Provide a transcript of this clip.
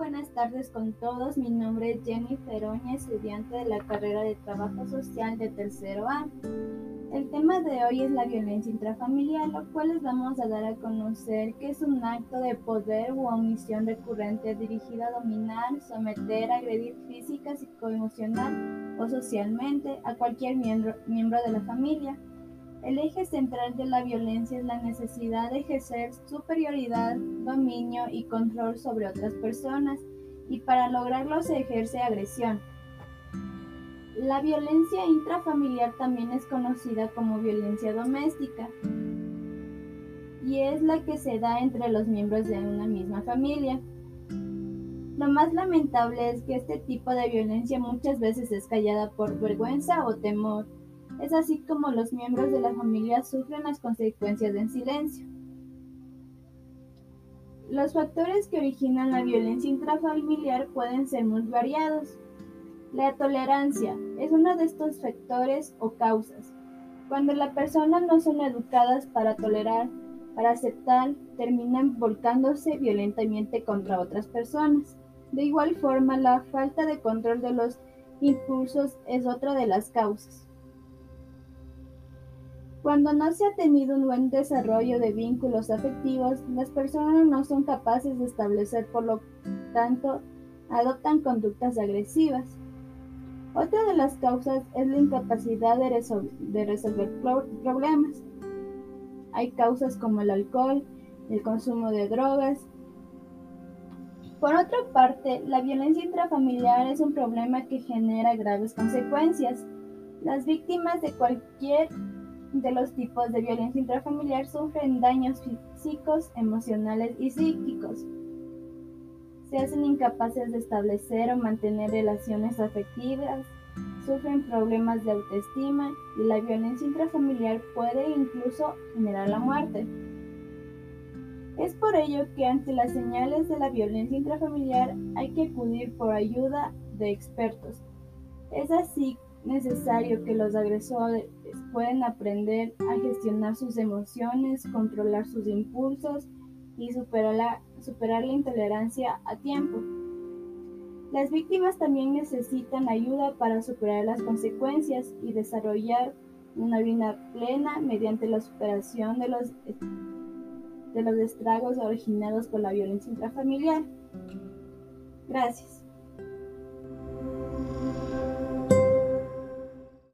buenas tardes con todos. Mi nombre es Jenny Feroña, estudiante de la carrera de Trabajo Social de tercero A. El tema de hoy es la violencia intrafamiliar, lo cual les vamos a dar a conocer que es un acto de poder u omisión recurrente dirigido a dominar, someter, agredir física, psicoemocional o socialmente a cualquier miembro, miembro de la familia. El eje central de la violencia es la necesidad de ejercer superioridad, dominio y control sobre otras personas, y para lograrlo se ejerce agresión. La violencia intrafamiliar también es conocida como violencia doméstica y es la que se da entre los miembros de una misma familia. Lo más lamentable es que este tipo de violencia muchas veces es callada por vergüenza o temor es así como los miembros de la familia sufren las consecuencias en silencio. Los factores que originan la violencia intrafamiliar pueden ser muy variados. La tolerancia es uno de estos factores o causas. Cuando las personas no son educadas para tolerar, para aceptar, terminan volcándose violentamente contra otras personas. De igual forma, la falta de control de los impulsos es otra de las causas. Cuando no se ha tenido un buen desarrollo de vínculos afectivos, las personas no son capaces de establecer, por lo tanto, adoptan conductas agresivas. Otra de las causas es la incapacidad de, resolver problemas. Hay causas como el alcohol, el consumo de drogas. Por otra parte, la violencia intrafamiliar es un problema que genera graves consecuencias. Las víctimas de cualquier de los tipos de violencia intrafamiliar sufren daños físicos, emocionales y psíquicos. Se hacen incapaces de establecer o mantener relaciones afectivas, sufren problemas de autoestima y la violencia intrafamiliar puede incluso generar la muerte. Es por ello que ante las señales de la violencia intrafamiliar hay que acudir por ayuda de expertos. Es así necesario que los agresores pueden aprender a gestionar sus emociones, controlar sus impulsos y superar la, superar la intolerancia a tiempo. Las víctimas también necesitan ayuda para superar las consecuencias y desarrollar una vida plena mediante la superación de los, de los estragos originados por la violencia intrafamiliar. Gracias.